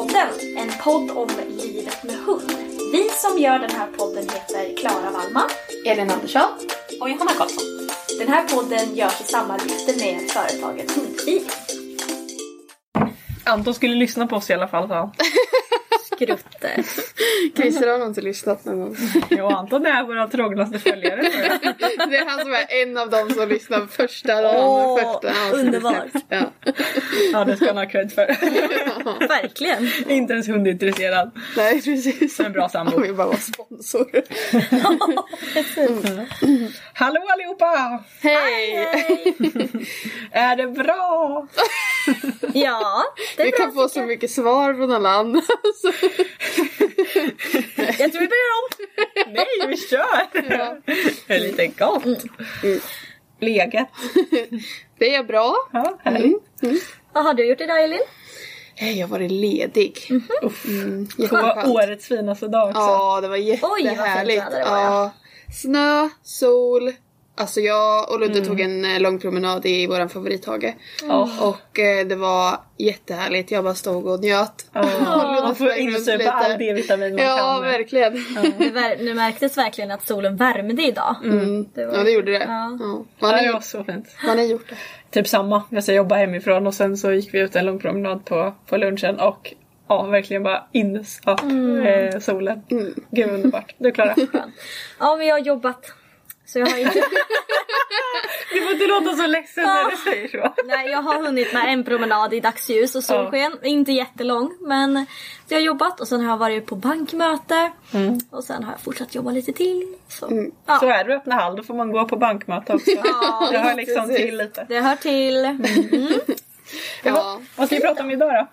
Hundfeelingpodden, en podd om livet med hund. Vi som gör den här podden heter Klara Wallman, Elin Andersson. och Johanna Karlsson. Den här podden görs i samarbete med företaget Hundfeeling. Anton skulle lyssna på oss i alla fall sa han. Skrutte. Christer har nog inte lyssnat någon gång. Jo, Anton är vår trognaste följare. Det är han som är en av dem som lyssnar första dagen. Åh, första underbart. Ja. Ja, det ska han ha cred för. Verkligen. Inte ens hundintresserad. Nej precis. En bra sambo. Om vi bara var sponsor. Hallå allihopa! Hej! Är det bra? Ja, det är Vi bra. kan få så mycket svar från alla andra. Jag tror vi börjar om. Nej, vi kör! Det är lite gott. Legat. Det är bra. Ja, härligt. Vad har du gjort idag Elin? Hej, Jag har varit ledig. Uff. Mm, På jätteskönt. årets finaste dag också. Ja, det var jättehärligt. väder det var, ja. Snö, sol. Alltså jag och Ludde tog en eh, lång promenad i våran favorithage. Åh. Och eh, det var jättehärligt. Jag bara stod och njöt. Ja, Man får insupa all D-vitamin man Ja, kan. verkligen. Nu, ver- nu märktes verkligen att solen värmde idag. Mm. Det var- Ja, det gjorde det. Ja. Ja. Ja, Man, det var har, så fint. man har gjort det. Typ samma. Jag ska jobba hemifrån och sen så gick vi ut en lång promenad på, på lunchen och ja, verkligen bara insöp eh, solen. Gud underbart. Du Klara? Ja, men jag har jobbat. Så jag har inte... Du får inte låta så ledsen när du säger så. Nej, jag har hunnit med en promenad i dagsljus och solsken. Inte jättelång, men jag har jobbat och sen har jag varit på bankmöte. Och sen har jag fortsatt jobba lite till. Så, ja, Så är du öppna hall då får man gå på bankmöte också. det hör liksom precis. till lite. det hör till. Ja, Vad ska vi prata om idag då?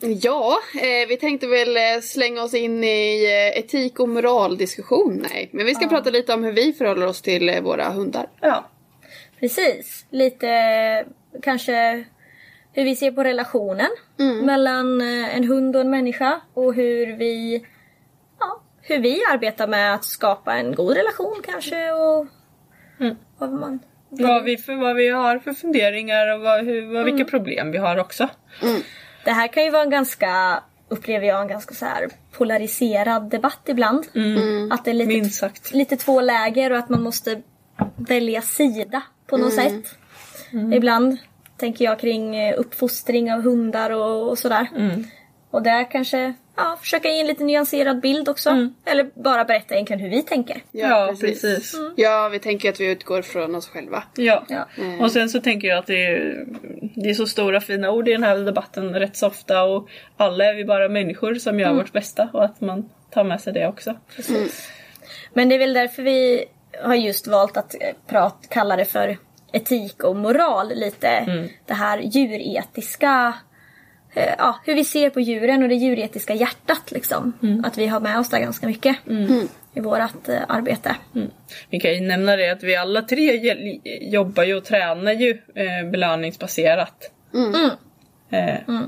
Ja eh, vi tänkte väl eh, slänga oss in i eh, etik och moraldiskussion. Nej, men vi ska prata lite om hur vi förhåller oss till eh, våra hundar. Ja. Precis. Lite kanske hur vi ser på relationen mellan eh, en hund och en människa. Och hur vi, ja, hur vi arbetar med att skapa en god relation kanske. Och vad man Vad vi, för, vad vi har för funderingar och vad, hur, vad, vilka problem vi har också. Det här kan ju vara en ganska, upplever jag, en ganska så här polariserad debatt ibland. Att det är lite, Minst sagt. lite två läger och att man måste välja sida på något sätt. Ibland tänker jag kring eh, uppfostring av hundar och, och sådär. Och där kanske ja, försöka ge en lite nyanserad bild också. Eller bara berätta egentligen hur vi tänker. Ja, precis. Ja, vi tänker att vi utgår från oss själva. Ja. Ja. Och sen så tänker jag att det är, det är så stora fina ord i den här debatten rätt så ofta och alla är vi bara människor som gör vårt bästa och att man tar med sig det också. Men det är väl därför vi har just valt att eh, prat, kalla det för etik och moral lite. Det här djuretiska eh, ja, hur vi ser på djuren och det djuretiska hjärtat liksom. Att vi har med oss det ganska mycket i vårt eh, arbete. Vi kan ju nämna det att vi alla tre jobbar ju och tränar ju eh, belöningsbaserat. Eh,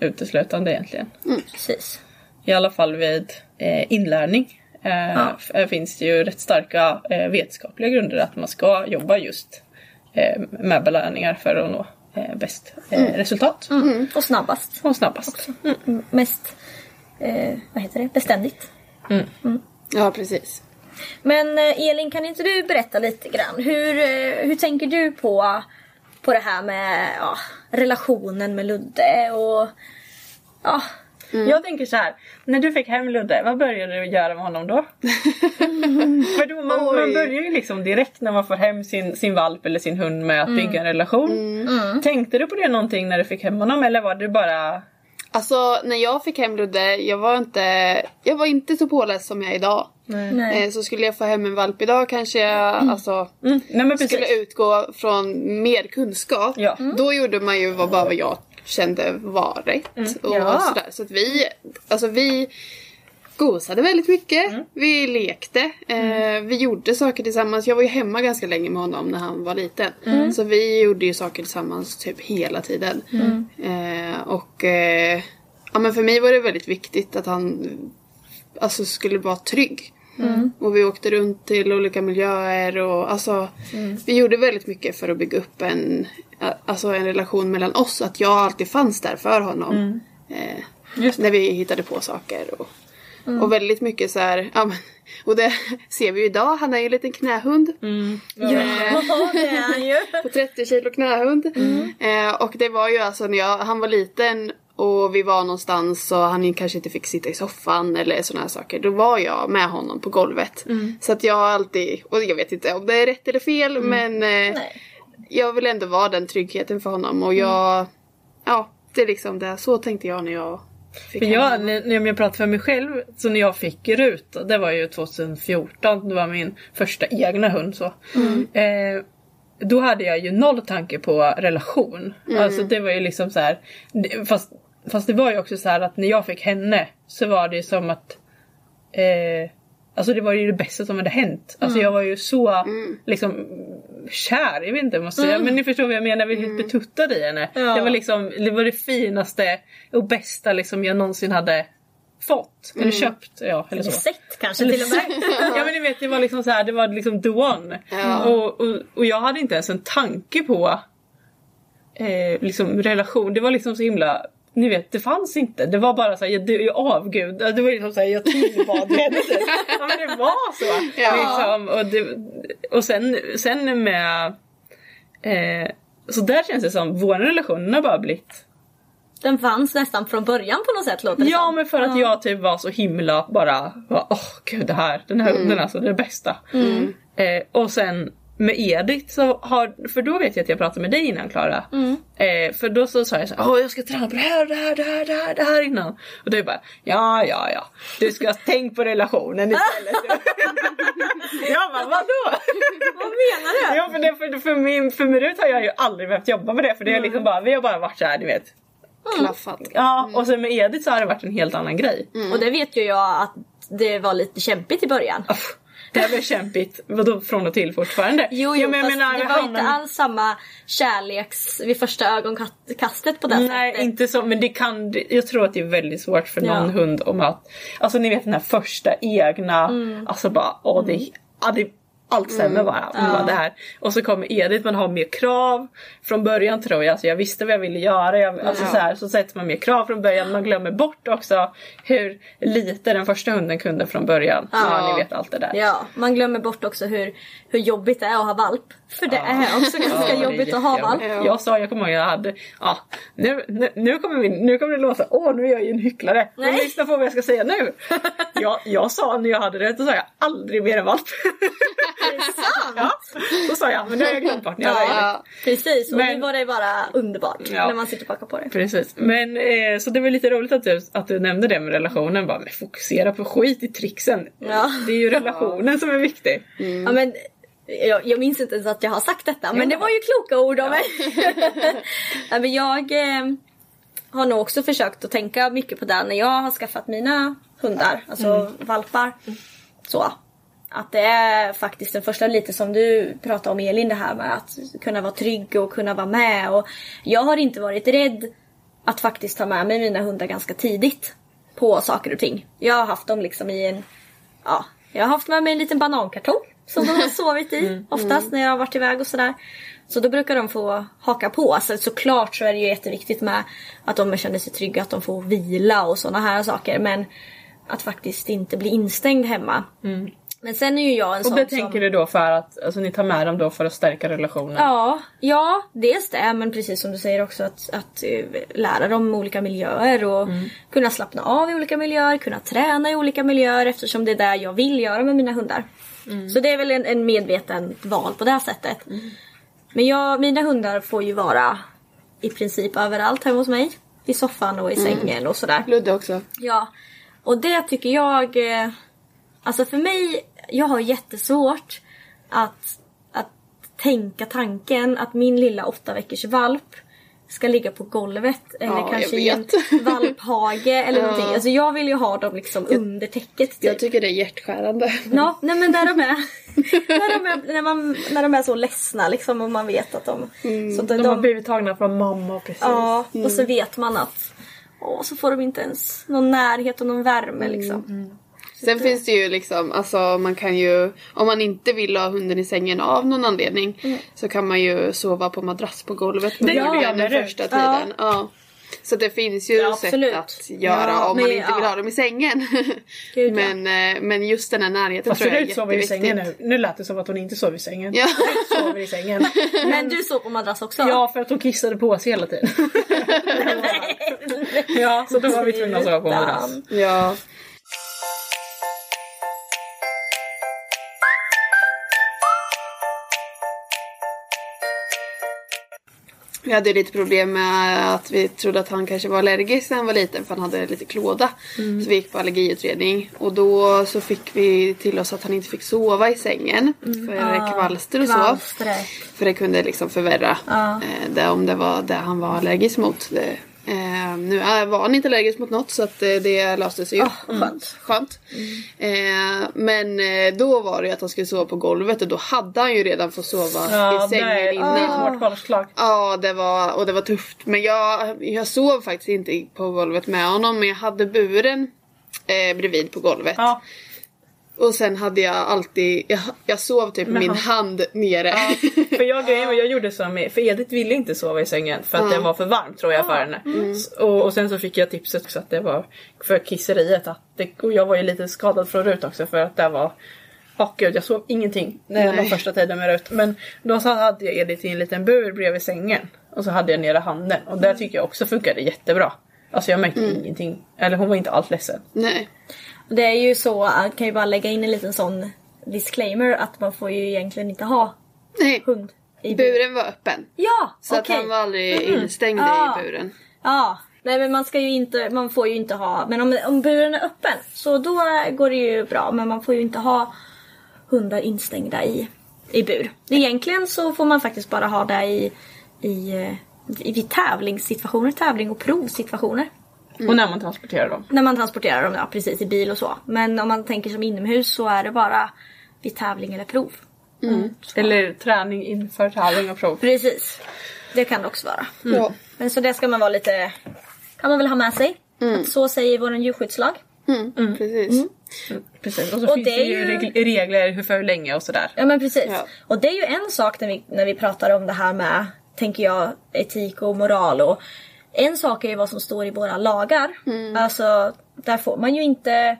Uteslutande egentligen. Precis. I alla fall vid eh, inlärning. Eh, eh, finns det ju rätt starka eh, vetenskapliga grunder att man ska jobba just eh, med belöningar för att nå eh, bäst eh, resultat. Och snabbast. Och snabbast. M- Mest, eh, vad heter det, beständigt. Ja, precis. Men eh, Elin, kan inte du berätta lite grann? Hur, eh, hur tänker du på, på det här med ja, relationen med Ludde och ja, Jag tänker så här. När du fick hem Ludde, vad började du göra med honom då? För då man, man börjar ju liksom direkt när man får hem sin, sin valp eller sin hund med att bygga en relation. Tänkte du på det någonting när du fick hem honom eller var det bara... Alltså när jag fick hem Ludde, jag var inte, jag var inte så påläst som jag är idag. nej. Eh, så skulle jag få hem en valp idag kanske jag alltså, Mm, nej skulle utgå från mer kunskap. Ja. Då gjorde man ju vad, bara vad jag kände var rätt. Och Ja. sådär. Så att vi, alltså vi gosade väldigt mycket. Vi lekte. Eh, vi gjorde saker tillsammans. Jag var ju hemma ganska länge med honom när han var liten. Så vi gjorde ju saker tillsammans typ hela tiden. Eh, och eh, ja, men för mig var det väldigt viktigt att han alltså, skulle vara trygg. Och vi åkte runt till olika miljöer och alltså vi gjorde väldigt mycket för att bygga upp en, alltså, en relation mellan oss. Att jag alltid fanns där för honom. Eh, Just när vi hittade på saker. Och, och väldigt mycket så här, ja, men, och det ser vi ju idag, han är ju en liten knähund. Ja, det är han ju. På 30 kilo knähund. Eh, och det var ju alltså när jag, han var liten och vi var någonstans och han kanske inte fick sitta i soffan eller sådana här saker. Då var jag med honom på golvet. Så att jag har alltid, och jag vet inte om det är rätt eller fel men eh, Nej. jag vill ändå vara den tryggheten för honom och jag, ja det är liksom det. Så tänkte jag när jag fick För jag, när när jag pratar för mig själv, så när jag fick Rut, det var ju 2014, det var min första egna hund så. Eh, då hade jag ju noll tanke på relation. Alltså det var ju liksom så här. Fast, fast det var ju också så här att när jag fick henne så var det ju som att eh, Alltså det var ju det bästa som hade hänt. Alltså jag var ju så liksom kär, jag vet inte vad man säger men ni förstår vad jag menar, jag var helt betuttad i henne. Ja. Det var liksom, det var det finaste och bästa liksom jag någonsin hade fått. Eller köpt, ja eller så. Sett kanske till och med. ja men ni vet det var liksom så här, det var liksom the one. Ja. Och, och, och jag hade inte ens en tanke på eh, liksom relation. Det var liksom så himla ni vet, det fanns inte. Det var bara såhär, jag, jag avgud. Det var liksom såhär, jag tillbad henne. ja men det var så. Ja. Liksom, och, det, och sen, sen med... Eh, så där känns det som, vår relation har bara blivit Den fanns nästan från början på något sätt låter det Ja som. men för att jag typ var så himla bara, åh gud det här, den här hunden alltså, det är det bästa. Eh, och sen med Edith så har, för då vet jag att jag pratade med dig innan Klara. Eh, för då så sa jag så här, åh jag ska träna på det här, det här, det här, det här, det här innan. Och du bara, ja ja ja, du ska tänka på relationen istället. jag bara, vadå? Vad menar du? Ja för, det, för, för, min, för med Rut har jag ju aldrig behövt jobba med det för det är liksom bara, vi har bara varit så här, du vet. Klaffat. Ja och sen med Edith så har det varit en helt annan grej. Och det vet ju jag att det var lite kämpigt i början. Uff, Det var kämpigt, vadå från och till fortfarande? Jo, jo Ja, men jag fast menar, det var hamnar- inte alls samma kärleks vid första ögonkastet på det Nej sättet. inte så men det kan, jag tror att det är väldigt svårt för någon Ja. hund om att Alltså ni vet den här första egna, Mm. alltså bara åh det, ja, det allt stämmer bara. Man bara, det här. Och så kommer Edith, man har mer krav från början tror jag. Alltså jag visste vad jag ville göra. Jag, alltså så, här, så sätter man mer krav från början. Man glömmer bort också hur lite den första hunden kunde från början. Ja, ni vet allt det där. Ja, man glömmer bort också hur, hur jobbigt det är att ha valp. För det är också ganska Ja, jobbigt att ha valp. Jag sa, jag kommer ihåg jag hade, ja, nu, nu, nu, kommer vi, nu kommer det låta, åh nu är jag ju en hycklare. Men lyssna på vad jag ska säga nu. jag, jag sa när jag hade det, då sa jag aldrig mer en valp. Är det sant? ja, då sa jag, men nu har jag glömt bort när jag Edith. Ja. Precis, och Men- nu var det bara underbart Ja. när man sitter och packar på det. Precis. Men eh, så det var lite roligt att du, att du nämnde det med relationen. Bara, men fokusera på skit i tricksen. Ja. Det är ju relationen som är viktig. Ja, men jag, jag minns inte ens att jag har sagt detta men det var ju kloka ord av mig. ja, men jag eh, har nog också försökt att tänka mycket på det när jag har skaffat mina hundar, alltså Mm. valpar. Så. Att det är faktiskt den första lite som du pratade om Elin det här med att kunna vara trygg och kunna vara med. Och jag har inte varit rädd att faktiskt ta med mig mina hundar ganska tidigt på saker och ting. Jag har haft dem liksom i en, ja, jag har haft med mig en liten banankartong som de har sovit i oftast när jag har varit iväg och sådär. Så då brukar de få haka på. Så såklart så är det ju jätteviktigt med att de känner sig trygga, att de får vila och sådana här saker. Men att faktiskt inte bli instängd hemma. Men sen är ju jag en Och sån det som... tänker du då för att alltså, ni tar med dem då för att stärka relationen? Ja, ja, dels det men precis som du säger också att, att eh, lära dem olika miljöer och kunna slappna av i olika miljöer, kunna träna i olika miljöer eftersom det är det jag vill göra med mina hundar. Så det är väl en, en medveten val på det här sättet. Men jag, mina hundar får ju vara i princip överallt hemma hos mig. I soffan och i sängen och sådär. Ludde också. Ja, och det tycker jag... eh, Alltså för mig, jag har jättesvårt att, att tänka tanken att min lilla åtta veckors valp ska ligga på golvet eller Ja, kanske jag i en valphage eller någonting. Alltså jag vill ju ha dem liksom under täcket typ. Jag tycker det är hjärtskärande. Ja, nej men där de är. när, de är när, man, när de är så ledsna liksom och man vet att de... Så att De har blivit tagna från mamma precis. Ja, och så vet man att åh, så får de inte ens någon närhet och någon värme liksom. Sen finns det ju liksom, alltså man kan ju, om man inte vill ha hunden i sängen av någon anledning så kan man ju sova på madrass på golvet jag med den första Ja. tiden. Ja. Så det finns ju Ja, sätt att göra Ja, om man men- inte vill ja. ha dem i sängen. Gud, ja. men, eh, men just den här närheten Fast tror jag är sover i sängen nu. Nu lät det som att hon inte sov i sängen. Ja. Sover i sängen. Men du sov på madrass också? Ja, för att hon kissade på sig hela tiden. ja, så då var vi tvungna att sova på madrass. ja. Vi hade lite problem med att vi trodde att han kanske var allergisk när han var liten för han hade lite klåda. Mm. Så vi gick på allergiutredning och då så fick vi till oss att han inte fick sova i sängen för kvalster och så. Mm. Kvalstret. För det kunde liksom förvärra Ja. eh, det, om det var det han var allergisk mot. Det, eh, nu var han inte allergisk mot något så att eh, det löste sig ju. Ah, skönt. Skönt. Eh, men eh, då var det ju att han skulle sova på golvet och då hade han ju redan fått sova Ja, i sängen är innan. valpslag. Ja, det var, och det var tufft. Men jag, jag sov faktiskt inte på golvet med honom men jag hade buren eh, bredvid på golvet. Ja, Och sen hade jag alltid, jag, jag sov typ med min hand nere. för jag, grejen jag gjorde så med, för Edith ville inte sova i sängen för att det var för varmt tror jag för henne. S- Och, och sen så fick jag tipset också att det var för kisseriet. Att det, och jag var ju lite skadad från Rut också för att det var Åh gud, jag sov ingenting när Nej. de första tiden med Rut. Men då så hade jag Edith i en liten bur bredvid sängen. Och så hade jag nere handen. Och det tycker jag också funkade jättebra. Alltså jag märkte ingenting. Eller hon var inte alls ledsen. Nej. Det är ju så, jag kan ju bara lägga in en liten sån disclaimer att man får ju egentligen inte ha Nej. hund i bur. Buren var öppen. Ja, Så att okej. han var aldrig instängd Ah. i buren. Ja, nej men man ska ju inte, man får ju inte ha, men om, om buren är öppen så då går det ju bra. Men man får ju inte ha hundar instängda i, i bur. Egentligen så får man faktiskt bara ha det i, i, eh, i vid tävlingssituationer, tävling och provsituationer. Och när man transporterar dem. När man transporterar dem, ja precis i bil och så. Men om man tänker som inomhus så är det bara vid tävling eller prov. Eller träning inför tävling och prov. Precis. Det kan det också vara. Ja. Men så det ska man vara lite, kan man väl ha med sig. Att så säger vår djurskyddslag. Mm. Precis. Precis. Och så Och finns det ju ju- reg- regler hur för länge och sådär. Ja men precis. Ja. Och det är ju en sak när vi, när vi pratar om det här med, tänker jag, etik och moral och en sak är ju vad som står i våra lagar. Alltså, där får man ju inte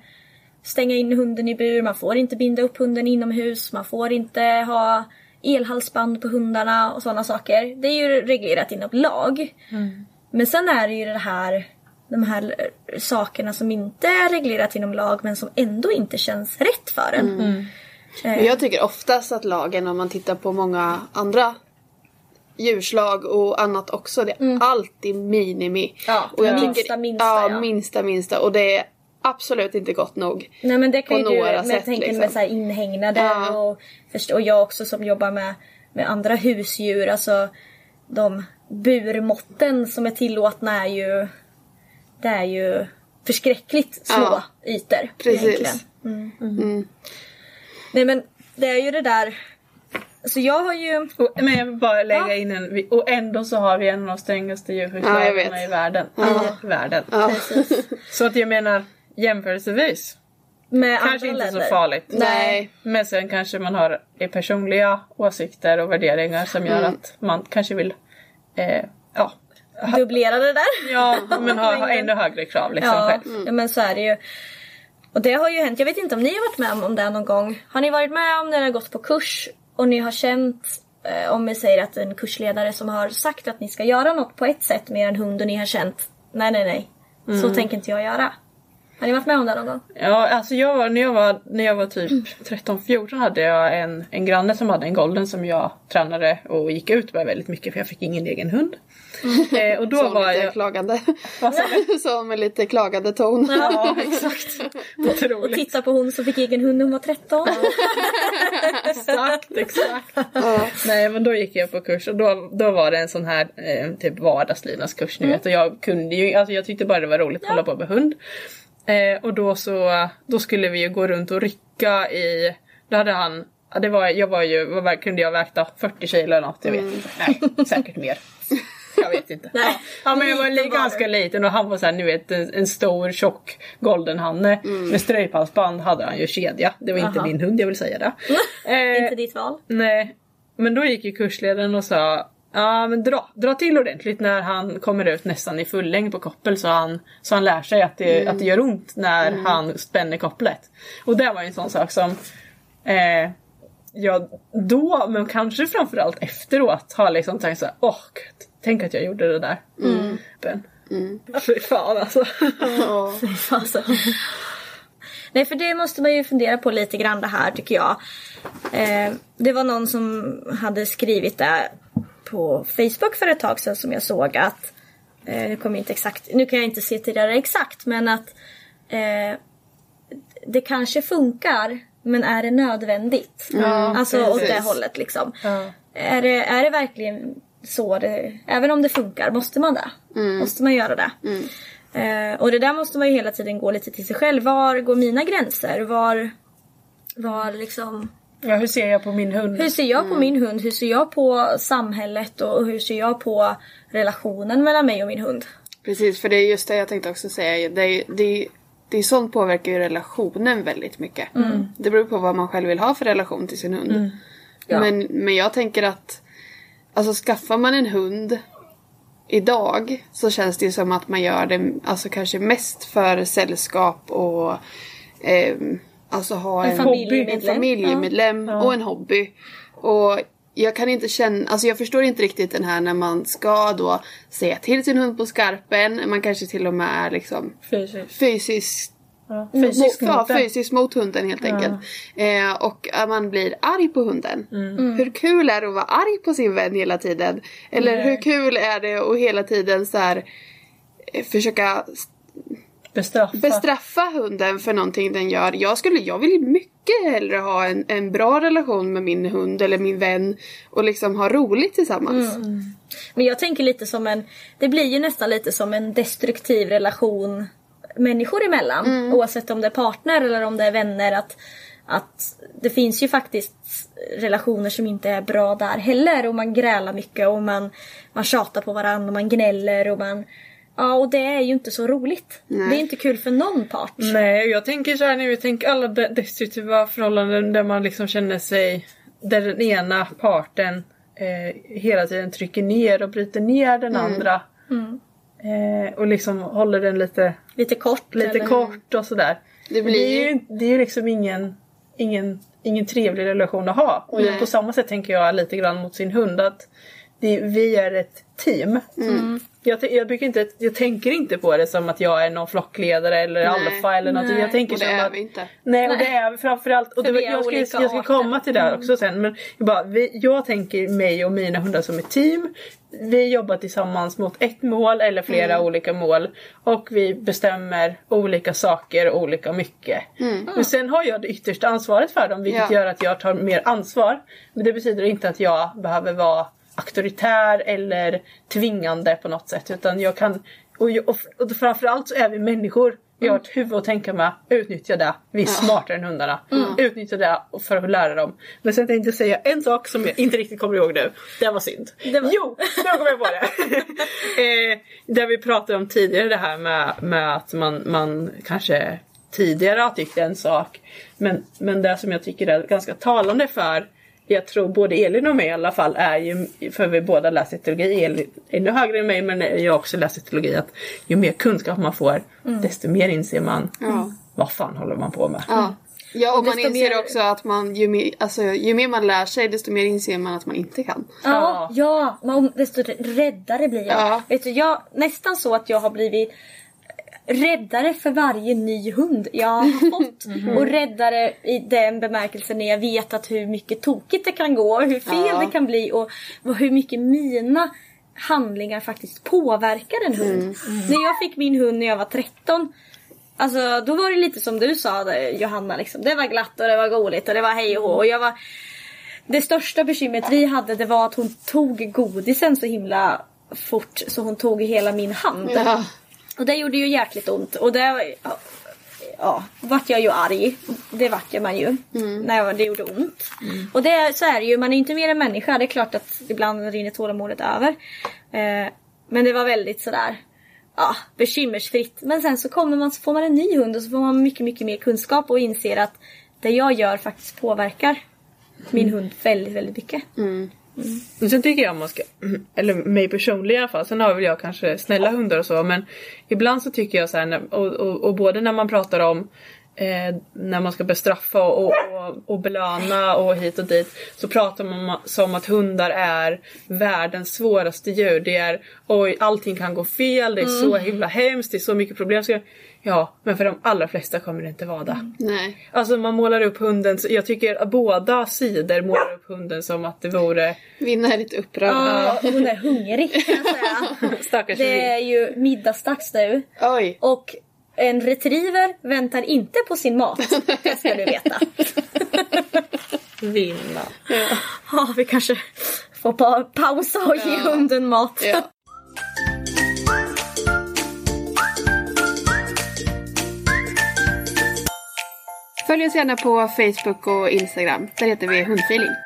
stänga in hunden i bur, man får inte binda upp hunden inomhus, man får inte ha elhalsband på hundarna och sådana saker. Det är ju reglerat inom lag. Men sen är det ju det här, de här eh, sakerna som inte är reglerat inom lag men som ändå inte känns rätt för en. Men Jag tycker oftast att lagen, om man tittar på många andra djurslag och annat också, det är alltid minimi. Ja, och jag minsta, tycker, minsta, ja, ja. minsta, minsta. Och det är absolut inte gott nog. Nej men det kan ju du, några med, sätt, tänker liksom. med så här inhägnader Ja. och, och jag också som jobbar med, med andra husdjur, alltså de burmåtten som är tillåtna är ju, det är ju förskräckligt små Ja, ytor. precis. Egentligen. Mm. Nej men det är ju det där, så jag har ju, Och, men jag vill bara lägga Ja. in en, och ändå så har vi en av de strängaste Ja, djurskyddslagarna vet. i världen. I världen. Ja. Så att jag menar jämförelsevis. med Kanske inte länder. så farligt. Nej. Men sen kanske man har personliga åsikter och värderingar som gör att man kanske vill eh, ja, Dubblera det där. ja, men ha, ha ännu högre krav liksom Ja, själv. ja, men så är det ju. Och det har ju hänt, jag vet inte om ni har varit med om det någon gång. Har ni varit med om när ni har gått på kurs och ni har känt, eh, om vi säger att en kursledare som har sagt att ni ska göra något på ett sätt med er hund och ni har känt, nej nej nej, Mm. så tänker inte jag göra. Har ni varit med om det någon gång? Ja, alltså jag var, när, jag var, när jag var typ 13-14 hade jag en, en granne som hade en golden som jag tränade och gick ut med väldigt mycket för jag fick ingen egen hund. Eh, och då Så var lite jag... klagande. Så med lite klagande ton. Ja, exakt. Och titta på hon som fick egen hund när hon var 13. Exakt, exakt. Nej men då gick jag på kurs och då, då var det en sån här eh, typ vardagslydnadskurs ni vet och jag kunde ju, alltså jag tyckte bara det var roligt att hålla på med hund. Eh, och då så, då skulle vi ju gå runt och rycka i, då hade han, det var, jag var ju, var- kunde jag vägta 40 kilo eller något, jag vet inte. Nej, säkert mer. Jag vet inte. Nej, Ja men jag var liten li- var ganska liten och han var såhär, ni vet en, en stor tjock goldenhanne med ströjphalsband hade han ju kedja. Det var inte Aha. min hund jag vill säga det. Eh, inte ditt val. Nej, men då gick ju kursledaren och sa Ja men dra, dra till ordentligt när han kommer ut nästan i full längd på koppel så han, så han lär sig att det, att det gör ont när han spänner kopplet. Och det var ju en sån sak som eh, jag då, men kanske framförallt efteråt har liksom tänkt såhär, åh gud, tänk att jag gjorde det där. Mm. Fy fan alltså. Alltså. Nej för det måste man ju fundera på lite grann det här tycker jag. Eh, det var någon som hade skrivit det på Facebook för ett tag sedan som jag såg att eh, nu kommer inte exakt, nu kan jag inte se till det exakt men att eh, det kanske funkar men är det nödvändigt? alltså åt det precis. hållet liksom. Ja. Är, det, är det verkligen så det, även om det funkar, måste man det? Måste man göra det? Eh, och det där måste man ju hela tiden gå lite till sig själv. Var går mina gränser? Var, var liksom... ja, hur ser jag på min hund? Hur ser jag på min hund? Hur ser jag på samhället? Och hur ser jag på relationen mellan mig och min hund? Precis, för det är just det jag tänkte också säga. Det är, det är, det är sånt påverkar ju relationen väldigt mycket. Det beror på vad man själv vill ha för relation till sin hund. Ja. Men, men jag tänker att alltså skaffar man en hund idag så känns det ju som att man gör det alltså kanske mest för sällskap och ehm, alltså ha En en, familjemedlem. en familjemedlem och en hobby. Och jag kan inte känna, alltså jag förstår inte riktigt den här när man ska då säga till sin hund på skarpen, man kanske till och med är liksom Fysiskt. fysiskt Ja, fysiskt mot, ja, fysiskt mot hunden helt enkelt. Eh, och att man blir arg på hunden. Mm. Hur kul är det att vara arg på sin vän hela tiden? Eller hur kul är det att hela tiden så här, eh, försöka Bestraffa. bestraffa hunden för någonting den gör. Jag, skulle, jag vill mycket hellre ha en, en bra relation med min hund eller min vän och liksom ha roligt tillsammans. Men jag tänker lite som en, det blir ju nästan lite som en destruktiv relation människor emellan. Oavsett om det är partner eller om det är vänner. Att, att det finns ju faktiskt relationer som inte är bra där heller. Och man grälar mycket och man, man tjatar på varandra och man gnäller och man... Ja och det är ju inte så roligt. Det är inte kul för någon part. Nej, jag tänker så här nu, jag tänker alla de- destruktiva förhållanden där man liksom känner sig, där den ena parten eh, hela tiden trycker ner och bryter ner den andra. Eh, och liksom håller den lite, Lite kort. lite eller? kort och sådär. Det blir det är ju- ju det är ju liksom ingen, ingen, ingen trevlig relation att ha. Och Nej. på samma sätt tänker jag lite grann mot sin hund att det, vi är ett team. Mm. Jag, jag, brukar inte, jag tänker inte på det som att jag är någon flockledare eller Nej. alfa eller något. Jag tänker Och det som är att, vi inte. Nej och det är vi framförallt. Och det, vi är jag, ska, jag ska komma till det också sen. Men jag, bara, vi, jag tänker mig och mina hundar som ett team. Vi jobbar tillsammans mot ett mål eller flera Mm. olika mål. Och vi bestämmer olika saker olika mycket. Men sen har jag det yttersta ansvaret för dem vilket Mm. Ja. gör att jag tar mer ansvar. Men det betyder inte att jag behöver vara auktoritär eller tvingande på något sätt. Utan jag kan, och, och, och framförallt så är vi människor. Vi har ett huvud att tänka med. Utnyttja det. Vi är smartare än hundarna. Utnyttja det för att lära dem. Men sen tänkte jag säga en sak som jag inte riktigt kommer ihåg nu. Det var synd. Jo, nu kommer jag på det. eh, där vi pratade om tidigare det här med, med att man, man kanske tidigare har tyckt en sak. Men, men det som jag tycker är ganska talande för jag tror både Elin och mig i alla fall är ju, för vi båda läser teologi, Elin ännu högre än mig men jag också läst teologi att ju mer kunskap man får desto mer inser man Ja. vad fan håller man på med. Ja. Ja, och man desto inser mer- också att man, ju, mer, alltså, ju mer man lär sig desto mer inser man att man inte kan. Ja, ja man, desto räddare blir jag. Ja. Vet du, jag. Nästan så att jag har blivit räddare för varje ny hund jag har fått. Och räddare i den bemärkelsen när jag vet att hur mycket tokigt det kan gå, hur fel Ja. det kan bli och hur mycket mina handlingar faktiskt påverkar en hund. När jag fick min hund när jag var 13 Alltså då var det lite som du sa där, Johanna liksom. Det var glatt och det var roligt och det var hej och hå. Och jag var... Det största bekymret vi hade det var att hon tog godisen så himla fort så hon tog hela min hand. Ja. Och det gjorde ju jäkligt ont. Och det ja, ja, vart jag ju arg. Det vart jag man ju. När jag, det gjorde ont. Och det, så är det ju, man är inte mer än människa. Det är klart att ibland rinner tålamodet över. Eh, men det var väldigt sådär ja, bekymmersfritt. Men sen så kommer man så får man en ny hund och så får man mycket, mycket mer kunskap och inser att det jag gör faktiskt påverkar min hund väldigt, väldigt mycket. Men sen tycker jag man ska, eller mig personligen i alla fall, sen har väl jag kanske snälla hundar och så men ibland så tycker jag så här, och, och, och både när man pratar om eh, när man ska bestraffa och, och, och belöna och hit och dit så pratar man som att hundar är världens svåraste djur. Det är oj allting kan gå fel, det är så himla hemskt, det är så mycket problem. Så, ja, men för de allra flesta kommer det inte vara det. Nej. Alltså man målar upp hunden, jag tycker att båda sidor målar upp hunden som att det vore Vinna är lite upprörd. Ja, hon är hungrig kan jag säga. stackars Det är ju middagsdags nu. Oj. Och en retriever väntar inte på sin mat. Det ska du veta. vinna. Ja, vi kanske får pa pausa och ge hunden mat. Ja. Följ oss gärna på Facebook och Instagram. Där heter vi Hundfeeling.